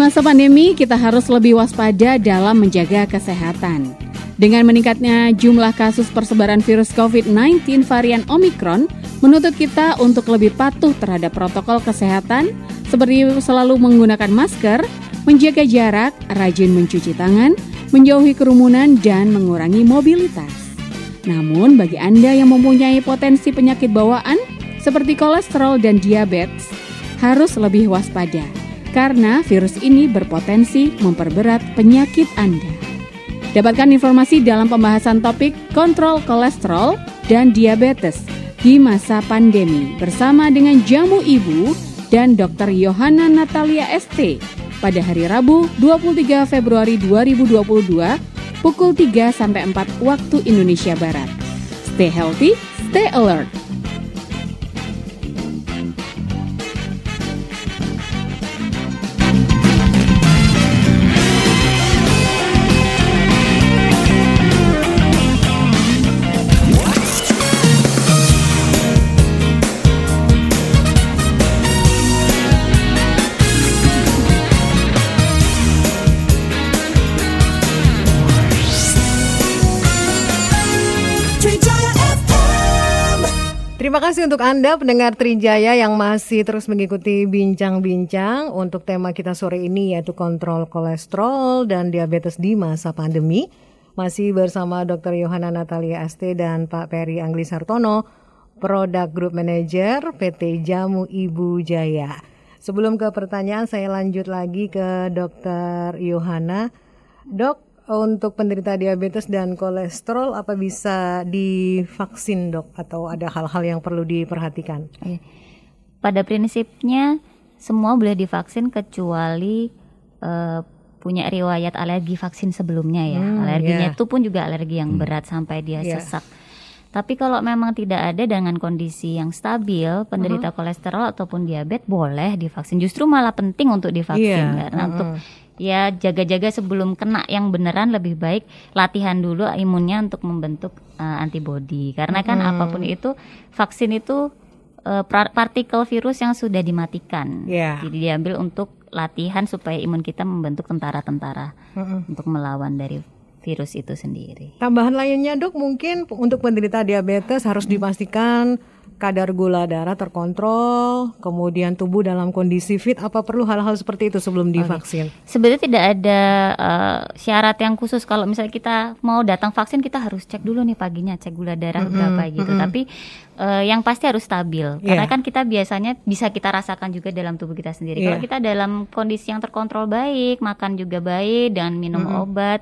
masa pandemi, kita harus lebih waspada dalam menjaga kesehatan. Dengan meningkatnya jumlah kasus persebaran virus COVID-19 varian Omicron, menuntut kita untuk lebih patuh terhadap protokol kesehatan, seperti selalu menggunakan masker, menjaga jarak, rajin mencuci tangan, menjauhi kerumunan, dan mengurangi mobilitas. Namun, bagi Anda yang mempunyai potensi penyakit bawaan seperti kolesterol dan diabetes, harus lebih waspada karena virus ini berpotensi memperberat penyakit Anda. Dapatkan informasi dalam pembahasan topik kontrol kolesterol dan diabetes di masa pandemi bersama dengan Jamu Ibu dan Dr. Yohana Natalia ST pada hari Rabu 23 Februari 2022 pukul 3 sampai 4 waktu Indonesia Barat. Stay healthy, stay alert. Terima kasih untuk Anda pendengar Trijaya yang masih terus mengikuti bincang-bincang untuk tema kita sore ini yaitu kontrol kolesterol dan diabetes di masa pandemi. Masih bersama Dr. Yohana Natalia ST dan Pak Peri Angli Sartono, Product Group Manager PT Jamu Ibu Jaya. Sebelum ke pertanyaan saya lanjut lagi ke Dr. Yohana. Dok, untuk penderita diabetes dan kolesterol apa bisa divaksin dok atau ada hal-hal yang perlu diperhatikan? Pada prinsipnya semua boleh divaksin kecuali eh, punya riwayat alergi vaksin sebelumnya ya. Hmm, Alerginya ya. itu pun juga alergi yang berat sampai dia Iya. sesak. Tapi kalau memang tidak ada dengan kondisi yang stabil, penderita kolesterol ataupun diabetes boleh divaksin. Justru malah penting untuk divaksin Iya, karena untuk ya jaga-jaga sebelum kena yang beneran lebih baik latihan dulu imunnya untuk membentuk eh, antibodi. Karena kan apa pun itu vaksin itu pra- partikel virus yang sudah dimatikan. Iya. Jadi diambil untuk latihan supaya imun kita membentuk tentara-tentara untuk melawan dari virus itu sendiri. Tambahan lainnya dok mungkin untuk penderita diabetes harus dipastikan kadar gula darah terkontrol, kemudian tubuh dalam kondisi fit. Apa perlu hal-hal seperti itu sebelum divaksin? Sebenarnya tidak ada eh, syarat yang khusus kalau misalnya kita mau datang vaksin kita harus cek dulu nih paginya cek gula darah berapa gitu. Tapi eh, yang pasti harus stabil karena Iya. kan kita biasanya bisa kita rasakan juga dalam tubuh kita sendiri. Kalau Iya. kita dalam kondisi yang terkontrol baik, makan juga baik dan minum obat,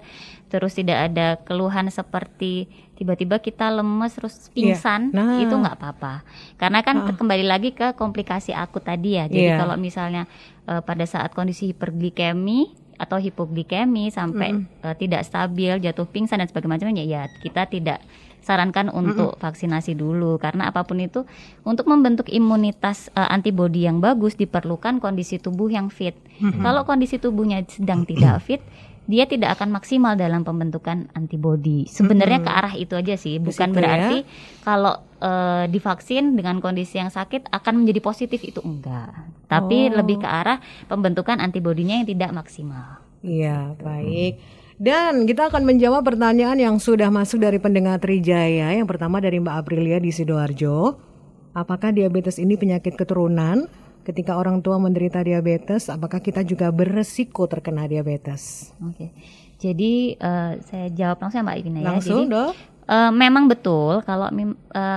terus tidak ada keluhan seperti tiba-tiba kita lemes terus pingsan, Nah. itu nggak apa-apa. Karena kan kembali lagi ke komplikasi akut tadi ya. Jadi Iya. kalau misalnya eh, pada saat kondisi hiperglikemi atau hipoglikemi sampai eh, tidak stabil, jatuh pingsan dan sebagainya ya kita tidak sarankan untuk vaksinasi dulu karena apa pun itu untuk membentuk imunitas eh, antibodi yang bagus diperlukan kondisi tubuh yang fit. Kalau kondisi tubuhnya sedang tidak fit, dia tidak akan maksimal dalam pembentukan antibodi. Sebenarnya ke arah itu aja sih, bukan situ berarti kalau eh, divaksin dengan kondisi yang sakit akan menjadi positif itu enggak. Tapi lebih ke arah pembentukan antibodinya yang tidak maksimal. Iya, baik. Dan kita akan menjawab pertanyaan yang sudah masuk dari pendengar Trijaya. Yang pertama dari Mbak Aprilia di Sidoarjo. Apakah diabetes ini penyakit keturunan? Ketika orang tua menderita diabetes, apakah kita juga beresiko terkena diabetes? Oke. Jadi eh, saya jawab langsung ya Mbak Ivina ya. Langsung, Jadi, dok. eh, memang betul kalau eh,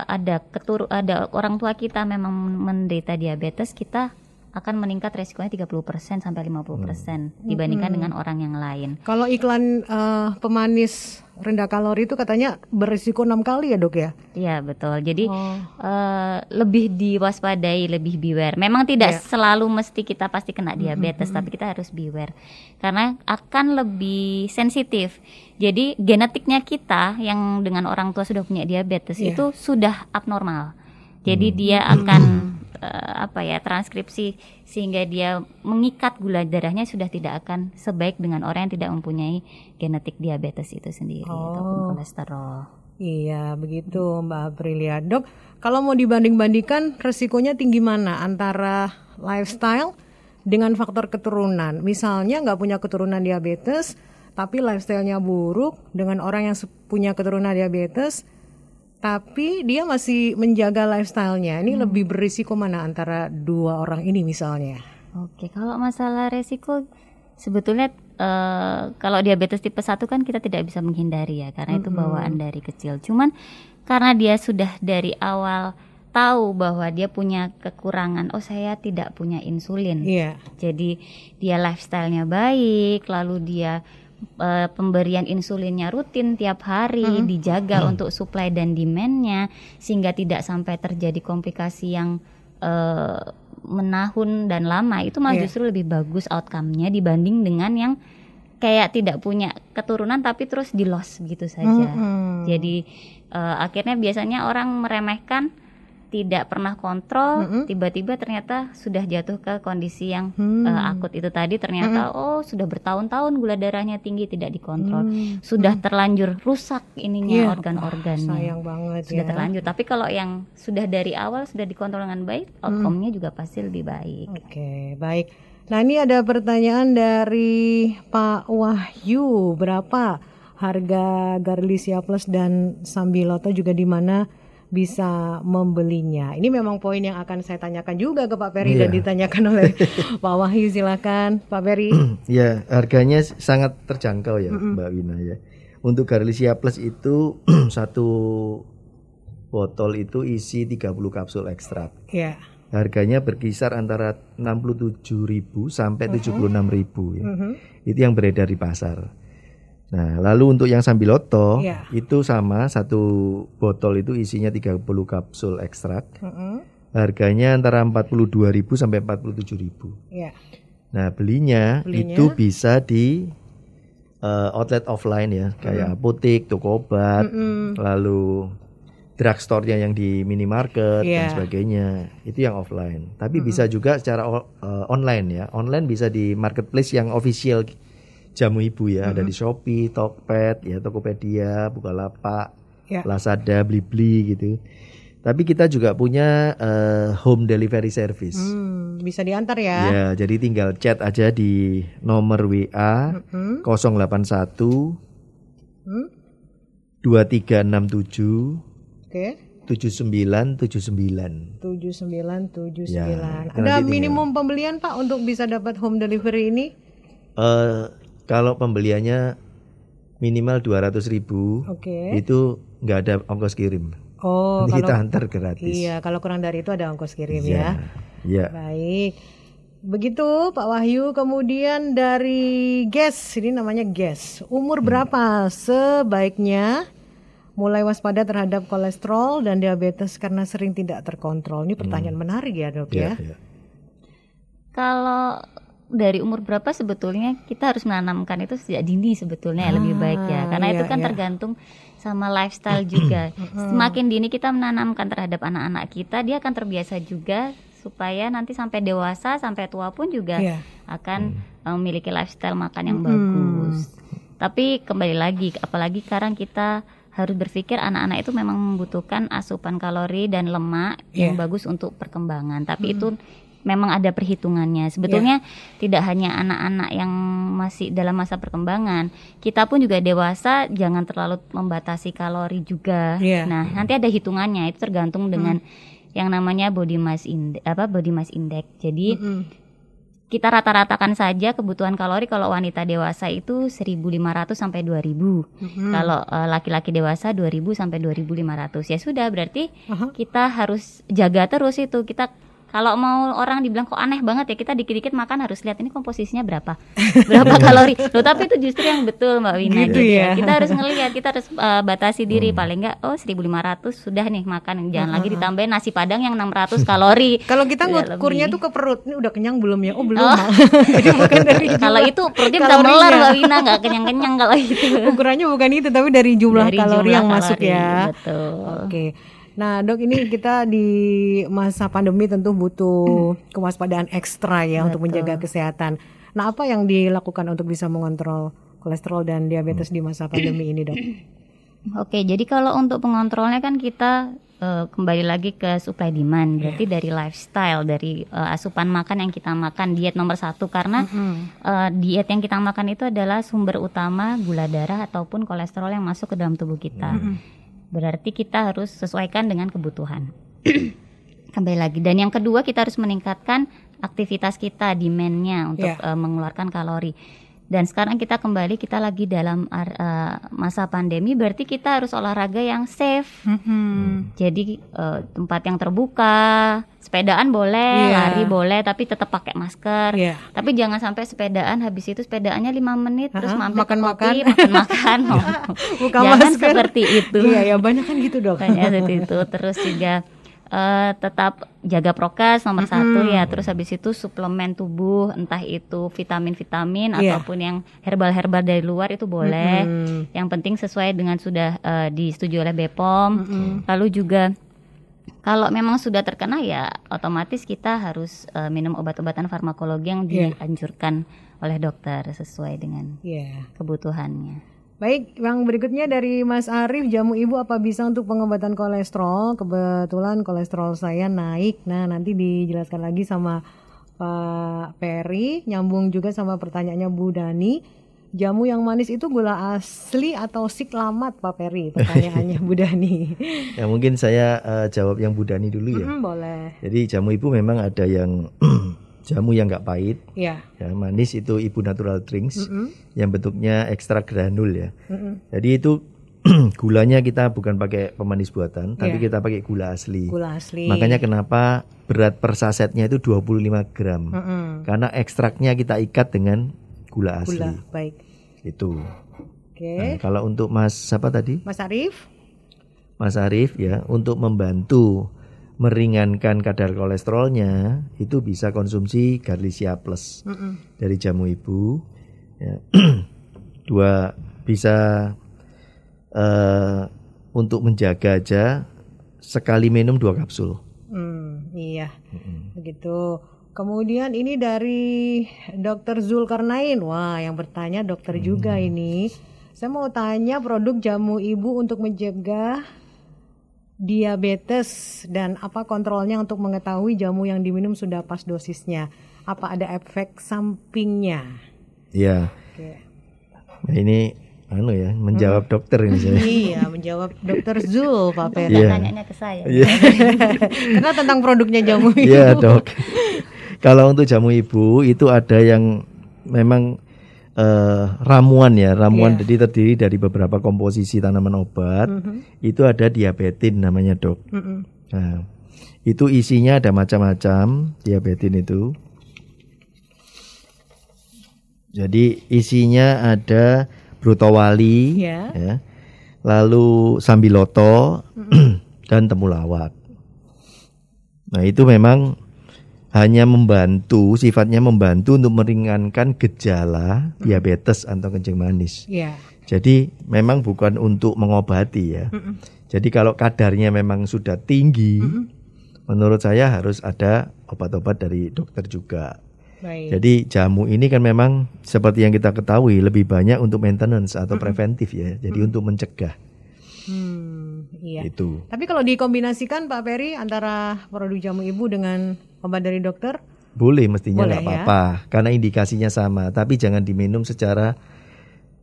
ada ketur ada orang tua kita memang menderita diabetes, kita akan meningkat resikonya 30% sampai 50% dibandingkan dengan orang yang lain. Kalau iklan eh, pemanis rendah kalori itu katanya berisiko enam kali ya dok ya? Iya betul. Jadi Oh. eh, lebih diwaspadai, lebih beware. Memang tidak Iya. selalu mesti kita pasti kena diabetes, tapi kita harus beware karena akan lebih sensitif. Jadi genetiknya kita yang dengan orang tua sudah punya diabetes Iya. itu sudah abnormal. Jadi dia akan eh, apa ya transkripsi sehingga dia mengikat gula darahnya sudah tidak akan sebaik dengan orang yang tidak mempunyai genetik diabetes itu sendiri ataupun kolesterol. Iya, begitu Mbak Aprilia. Dok, kalau mau dibanding-bandingkan resikonya tinggi mana antara lifestyle dengan faktor keturunan? Misalnya nggak punya keturunan diabetes, tapi lifestyle-nya buruk dengan orang yang punya keturunan diabetes, tapi dia masih menjaga lifestyle-nya. Ini lebih berisiko mana antara dua orang ini misalnya? Oke, kalau masalah resiko sebetulnya eh, kalau diabetes tipe 1 kan kita tidak bisa menghindari ya karena itu bawaan dari kecil. Cuman karena dia sudah dari awal tahu bahwa dia punya kekurangan, oh saya tidak punya insulin. Iya. Jadi dia lifestyle-nya baik, lalu dia eh, pemberian insulinnya rutin tiap hari, dijaga untuk supply dan demand-nya sehingga tidak sampai terjadi komplikasi yang eh, menahun dan lama itu malah Iya. justru lebih bagus outcome-nya dibanding dengan yang kayak tidak punya keturunan tapi terus di loss gitu saja. Mm-mm. Jadi eh, akhirnya biasanya orang meremehkan tidak pernah kontrol, tiba-tiba ternyata sudah jatuh ke kondisi yang Hmm. eh, akut itu tadi ternyata oh sudah bertahun-tahun gula darahnya tinggi tidak dikontrol, Hmm. sudah terlanjur rusak ininya Iya. organ-organnya. Sayang banget Sudah ya. terlanjur. Tapi kalau yang sudah dari awal sudah dikontrol dengan baik, Hmm. outcome-nya juga pasti lebih baik. Oke, baik. Nah, ini ada pertanyaan dari Pak Wahyu. Berapa harga Garlisia Plus dan Sambiloto juga di mana bisa membelinya? Ini memang poin yang akan saya tanyakan juga ke Pak Ferry dan Iya. ditanyakan oleh Pak Wahyu. Silakan, Pak Ferry. Ya, harganya sangat terjangkau ya, Mbak Wina ya. Untuk Garlisia Plus itu satu botol itu isi 30 kapsul ekstrak. ya. Harganya berkisar antara 67.000 sampai 76.000 ya. Mhm. Itu yang beredar di pasar. Nah, lalu untuk yang Sambiloto Iya. itu sama satu botol itu isinya 30 kapsul ekstrak. Mhm. Harganya antara 42.000 sampai 47.000. Ya. Nah, belinya, Belinya? itu bisa di eh, outlet offline ya, kayak apotek, toko obat, Mm-mm. lalu drugstore-nya yang di minimarket Iya. dan sebagainya. Itu yang offline. Tapi bisa juga secara eh, online ya. Online bisa di marketplace yang official jamu ibu ya, ada di Shopee, Tokped, ya Tokopedia, Bukalapak, Ya. Lazada, Blibli gitu. Tapi kita juga punya eh, home delivery service. Hmm, bisa diantar ya. Ya, jadi tinggal chat aja di nomor WA Hmm. 081 Hmm. 2367 Oke. 7979. 7979. Ya, Ada minimum pembelian Pak untuk bisa dapat home delivery ini? Eh kalau pembeliannya minimal 200.000 ribu Oke. itu nggak ada ongkos kirim. Oh, Nanti kita kalau antar gratis. iya, kalau kurang dari itu ada ongkos kirim Iya. ya. Iya. Baik. Begitu Pak Wahyu, kemudian dari Ges, ini namanya Ges. Umur Hmm. berapa sebaiknya mulai waspada terhadap kolesterol dan diabetes karena sering tidak terkontrol? Ini pertanyaan menarik ya, Dok Iya, ya. iya. Kalau dari umur berapa sebetulnya kita harus menanamkan itu sejak dini sebetulnya ya, lebih baik ya. Ah, Karena iya, itu kan iya. tergantung sama lifestyle juga. Semakin dini kita menanamkan terhadap anak-anak kita, dia akan terbiasa juga supaya nanti sampai dewasa, sampai tua pun juga Iya. akan uh, memiliki lifestyle makan yang Hmm. bagus. Tapi kembali lagi, apalagi sekarang kita harus berpikir anak-anak itu memang membutuhkan asupan kalori dan lemak yang Iya. bagus untuk perkembangan. Tapi itu memang ada perhitungannya. Sebetulnya tidak hanya anak-anak yang masih dalam masa perkembangan, kita pun juga dewasa jangan terlalu membatasi kalori juga. Iya. Nah, nanti ada hitungannya. Itu tergantung dengan yang namanya body mass index apa body mass index. Jadi Mm-mm. kita rata-ratakan saja kebutuhan kalori kalau wanita dewasa itu 1.500 sampai 2.000. Mm-mm. Kalau eh, laki-laki dewasa 2.000 sampai 2.500. Ya sudah berarti Aha. kita harus jaga terus itu. Kita kalau mau orang dibilang kok aneh banget ya kita dikit-dikit makan harus lihat ini komposisinya berapa. Berapa kalori. Loh tapi itu justru yang betul mbak Wina. Gitu Jadi ya. kita harus ngelihat kita harus eh, batasi diri. Paling enggak oh 1.500 sudah nih makan. Jangan lagi ditambahin nasi padang yang 600 kalori. Kalau kita ngukurnya tuh ke perut, ini udah kenyang belum ya? Oh belum. Oh. Jadi bukan dari kalau itu perutnya bisa melar mbak Wina. Nggak kenyang-kenyang kalau itu. Ukurannya bukan itu, tapi dari jumlah Dari kalori jumlah yang masuk kalori, ya. betul. Oke. Nah, Dok, ini kita di masa pandemi tentu butuh kewaspadaan ekstra ya untuk menjaga kesehatan. Nah, apa yang dilakukan untuk bisa mengontrol kolesterol dan diabetes di masa pandemi ini, Dok? Oke, jadi kalau untuk pengontrolnya kan kita eh, kembali lagi ke supply demand, berarti dari lifestyle, dari eh, asupan makan yang kita makan, diet nomor satu karena eh, diet yang kita makan itu adalah sumber utama gula darah ataupun kolesterol yang masuk ke dalam tubuh kita. Berarti kita harus sesuaikan dengan kebutuhan. kembali lagi. Dan yang kedua kita harus meningkatkan aktivitas kita, demand-nya untuk Ya. eh, mengeluarkan kalori. Dan sekarang kita kembali kita lagi dalam eh, masa pandemi, berarti kita harus olahraga yang safe. Jadi eh, tempat yang terbuka, sepedaan boleh, Iya. lari boleh, tapi tetap pakai masker. Iya. Tapi jangan sampai sepedaan habis itu sepedaannya lima menit terus mampir makan-makan. makan-makan. Buka jangan masker. seperti itu. Iya, ya banyak kan gitu, Dok. Makanya seperti itu. Terus juga eh, tetap jaga prokes nomor satu ya. Terus habis itu suplemen tubuh, entah itu vitamin-vitamin Iya. ataupun yang herbal-herbal dari luar itu boleh. Mm-mm. Yang penting sesuai dengan sudah eh, disetujui oleh BPOM. Lalu juga kalau memang sudah terkena ya otomatis kita harus eh, minum obat-obatan farmakologi yang Iya. dianjurkan oleh dokter sesuai dengan Iya. kebutuhannya. Baik, yang berikutnya dari Mas Arief, jamu ibu apa bisa untuk pengobatan kolesterol? Kebetulan kolesterol saya naik. Nah, nanti dijelaskan lagi sama Pak Peri, nyambung juga sama pertanyaannya Bu Dani. Jamu yang manis itu gula asli atau siklamat Pak Peri? Pertanyaannya Bu Dani. Ya mungkin saya eh, jawab yang Budani dulu ya. Hmm, boleh. Jadi jamu ibu memang ada yang jamu yang nggak pahit, Ya. ya manis itu ibu natural drinks Mm-mm. yang bentuknya ekstra granul ya. Mm-mm. Jadi itu gulanya kita bukan pakai pemanis buatan, tapi Iya. kita pakai gula asli. Gula asli. Makanya kenapa berat per sasetnya itu 25 gram. Mm-mm. Karena ekstraknya kita ikat dengan gula asli. Gula, baik. Itu. Oke. Nah, kalau untuk Mas siapa tadi? Mas Arief? Mas Arief ya, untuk membantu meringankan kadar kolesterolnya itu bisa konsumsi Garlicia Plus Mm-mm. dari jamu ibu. Ya. Dua bisa eh, untuk menjaga aja sekali minum dua kapsul. Hmm, iya. Begitu. Kemudian ini dari Dr. Zulkarnain. Wah, yang bertanya dokter juga ini. Saya mau tanya produk jamu ibu untuk mencegah diabetes dan apa kontrolnya untuk mengetahui jamu yang diminum sudah pas dosisnya? Apa ada efek sampingnya? Ya, Oke. nah ini anu ya menjawab dokter ini saya. Iya, menjawab dokter Zul, Pak Peri. Iya. Tanyanya ke saya. Iya. Karena tentang produknya jamu ibu. Iya dok. Kalau untuk jamu ibu itu ada yang memang eh, ramuan ya, ramuan Iya. jadi terdiri dari beberapa komposisi tanaman obat. Itu ada diabetin namanya dok. Mm-mm. Nah, itu isinya ada macam-macam diabetin itu. Jadi isinya ada brutowali, Ya. ya, lalu sambiloto dan temulawak. Nah itu memang hanya membantu, sifatnya membantu untuk meringankan gejala diabetes atau kencing manis. Iya. Jadi memang bukan untuk mengobati ya. Jadi kalau kadarnya memang sudah tinggi, menurut saya harus ada obat-obat dari dokter juga. Baik. Jadi jamu ini kan memang seperti yang kita ketahui lebih banyak untuk maintenance atau preventif ya. Jadi untuk mencegah Hmm, iya. itu. Tapi kalau dikombinasikan Pak Peri antara produk jamu ibu dengan obat dari dokter, Boleh mestinya nggak ya. apa-apa karena indikasinya sama, tapi jangan diminum secara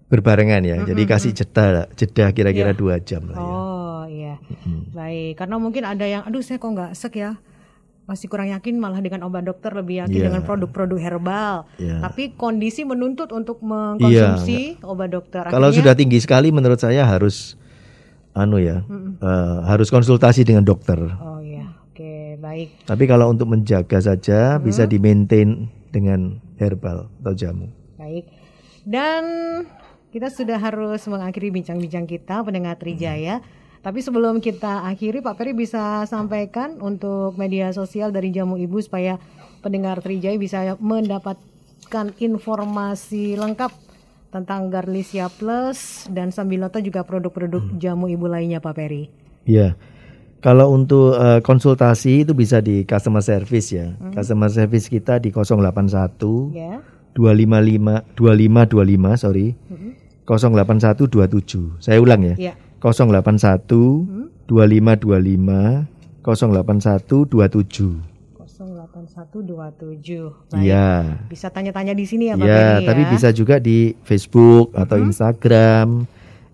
berbarengan ya. Jadi kasih jeda jeda kira-kira Iya. dua jam lah ya. oh iya, Mm. baik. Karena mungkin ada yang, aduh saya kok nggak sek ya, masih kurang yakin malah dengan obat dokter lebih yakin Iya. dengan produk-produk herbal. Iya. Tapi kondisi menuntut untuk mengkonsumsi obat dokter. Kalau Akhirnya- sudah tinggi sekali menurut saya harus anu ya, eh, harus konsultasi dengan dokter. Oh iya, oke baik. Tapi kalau untuk menjaga saja bisa di-maintain dengan herbal atau jamu. Baik. Dan kita sudah harus mengakhiri bincang-bincang kita pendengar Trijaya. Tapi sebelum kita akhiri Pak Peri bisa sampaikan untuk media sosial dari Jamu Ibu supaya pendengar Trijaya bisa mendapatkan informasi lengkap tentang Garlicia Plus dan Sambiloto juga produk-produk jamu ibu lainnya Pak Peri. Ya. Kalau untuk eh, konsultasi itu bisa di customer service ya. Customer service kita di 081 Ya. 255 2525 sorry. 08127. Saya ulang ya. Ya. 081 2525 08127. 08127. Baik. Iya. Bisa tanya-tanya di sini ya Pak Iya, Peri tapi ya. bisa juga di Facebook atau Instagram.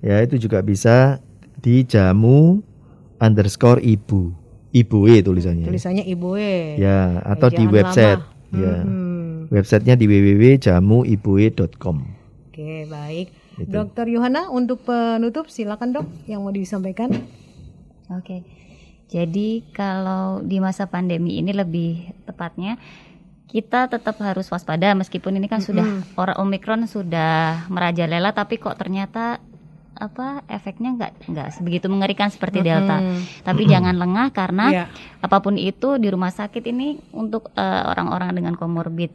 Ya, itu juga bisa di jamu underscore ibu. Ibu E tulisannya. Tulisannya Ibu E. Ya, atau di Ejaan website. lama. Ya. Hmm. Websitenya di www.jamuibue.com. Oke, baik. Itu. Dokter Yohana untuk penutup silakan dok yang mau disampaikan. Oke. Jadi kalau di masa pandemi ini lebih tepatnya kita tetap harus waspada meskipun ini kan sudah orang Omikron sudah merajalela tapi kok ternyata apa efeknya nggak nggak sebegitu mengerikan seperti delta. Tapi jangan lengah karena Iya. apa pun itu di rumah sakit ini untuk eh, orang-orang dengan komorbid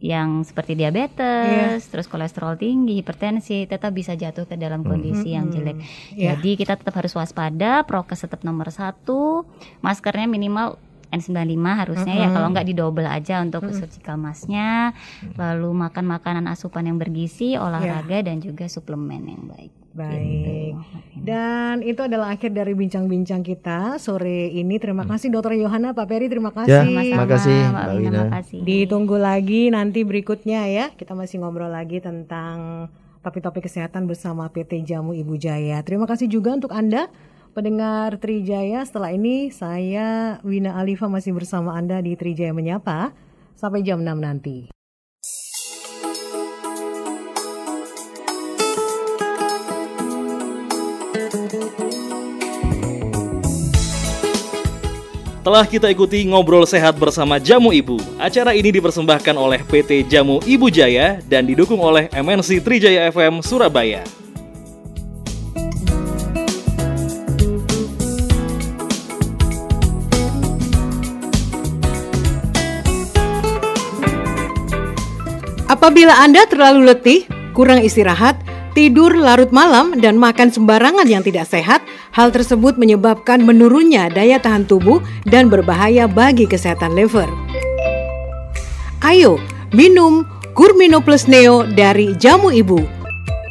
yang seperti diabetes, terus kolesterol tinggi, hipertensi, tetap bisa jatuh ke dalam kondisi yang jelek. Iya. Jadi kita tetap harus waspada, prokes tetap nomor satu, maskernya minimal N95 harusnya ya. Kalau nggak didobel aja untuk surgical masknya, lalu makan makanan asupan yang bergizi, olahraga dan juga suplemen yang baik. Baik. Dan itu adalah akhir dari bincang-bincang kita sore ini. Terima kasih Dokter Yohana, Pak Peri, terima kasih. Ya, Terima kasih, Mbak Wina. Ditunggu lagi nanti berikutnya ya. Kita masih ngobrol lagi tentang topik-topik kesehatan bersama PT Jamu Ibu Jaya. Terima kasih juga untuk Anda pendengar Trijaya. Setelah ini saya Wina Alifa masih bersama Anda di Trijaya Menyapa sampai jam 6 nanti. Telah kita ikuti ngobrol sehat bersama Jamu Ibu. Acara ini dipersembahkan oleh PT Jamu Ibu Jaya dan didukung oleh MNC Trijaya FM Surabaya. Apabila Anda terlalu letih, kurang istirahat, tidur larut malam, dan makan sembarangan yang tidak sehat, hal tersebut menyebabkan menurunnya daya tahan tubuh dan berbahaya bagi kesehatan liver. Ayo, minum Kurmino Plus Neo dari Jamu Ibu.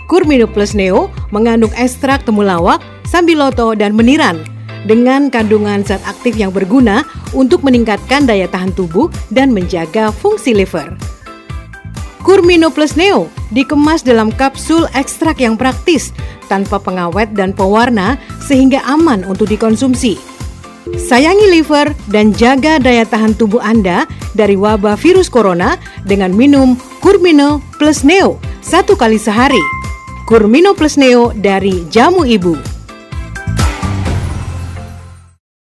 Kurmino Plus Neo mengandung ekstrak temulawak, sambiloto, dan meniran dengan kandungan zat aktif yang berguna untuk meningkatkan daya tahan tubuh dan menjaga fungsi liver. Kurmino Plus Neo dikemas dalam kapsul ekstrak yang praktis, tanpa pengawet dan pewarna sehingga aman untuk dikonsumsi. Sayangi liver dan jaga daya tahan tubuh Anda dari wabah virus corona dengan minum Kurmino Plus Neo satu kali sehari. Kurmino Plus Neo dari Jamu Ibu.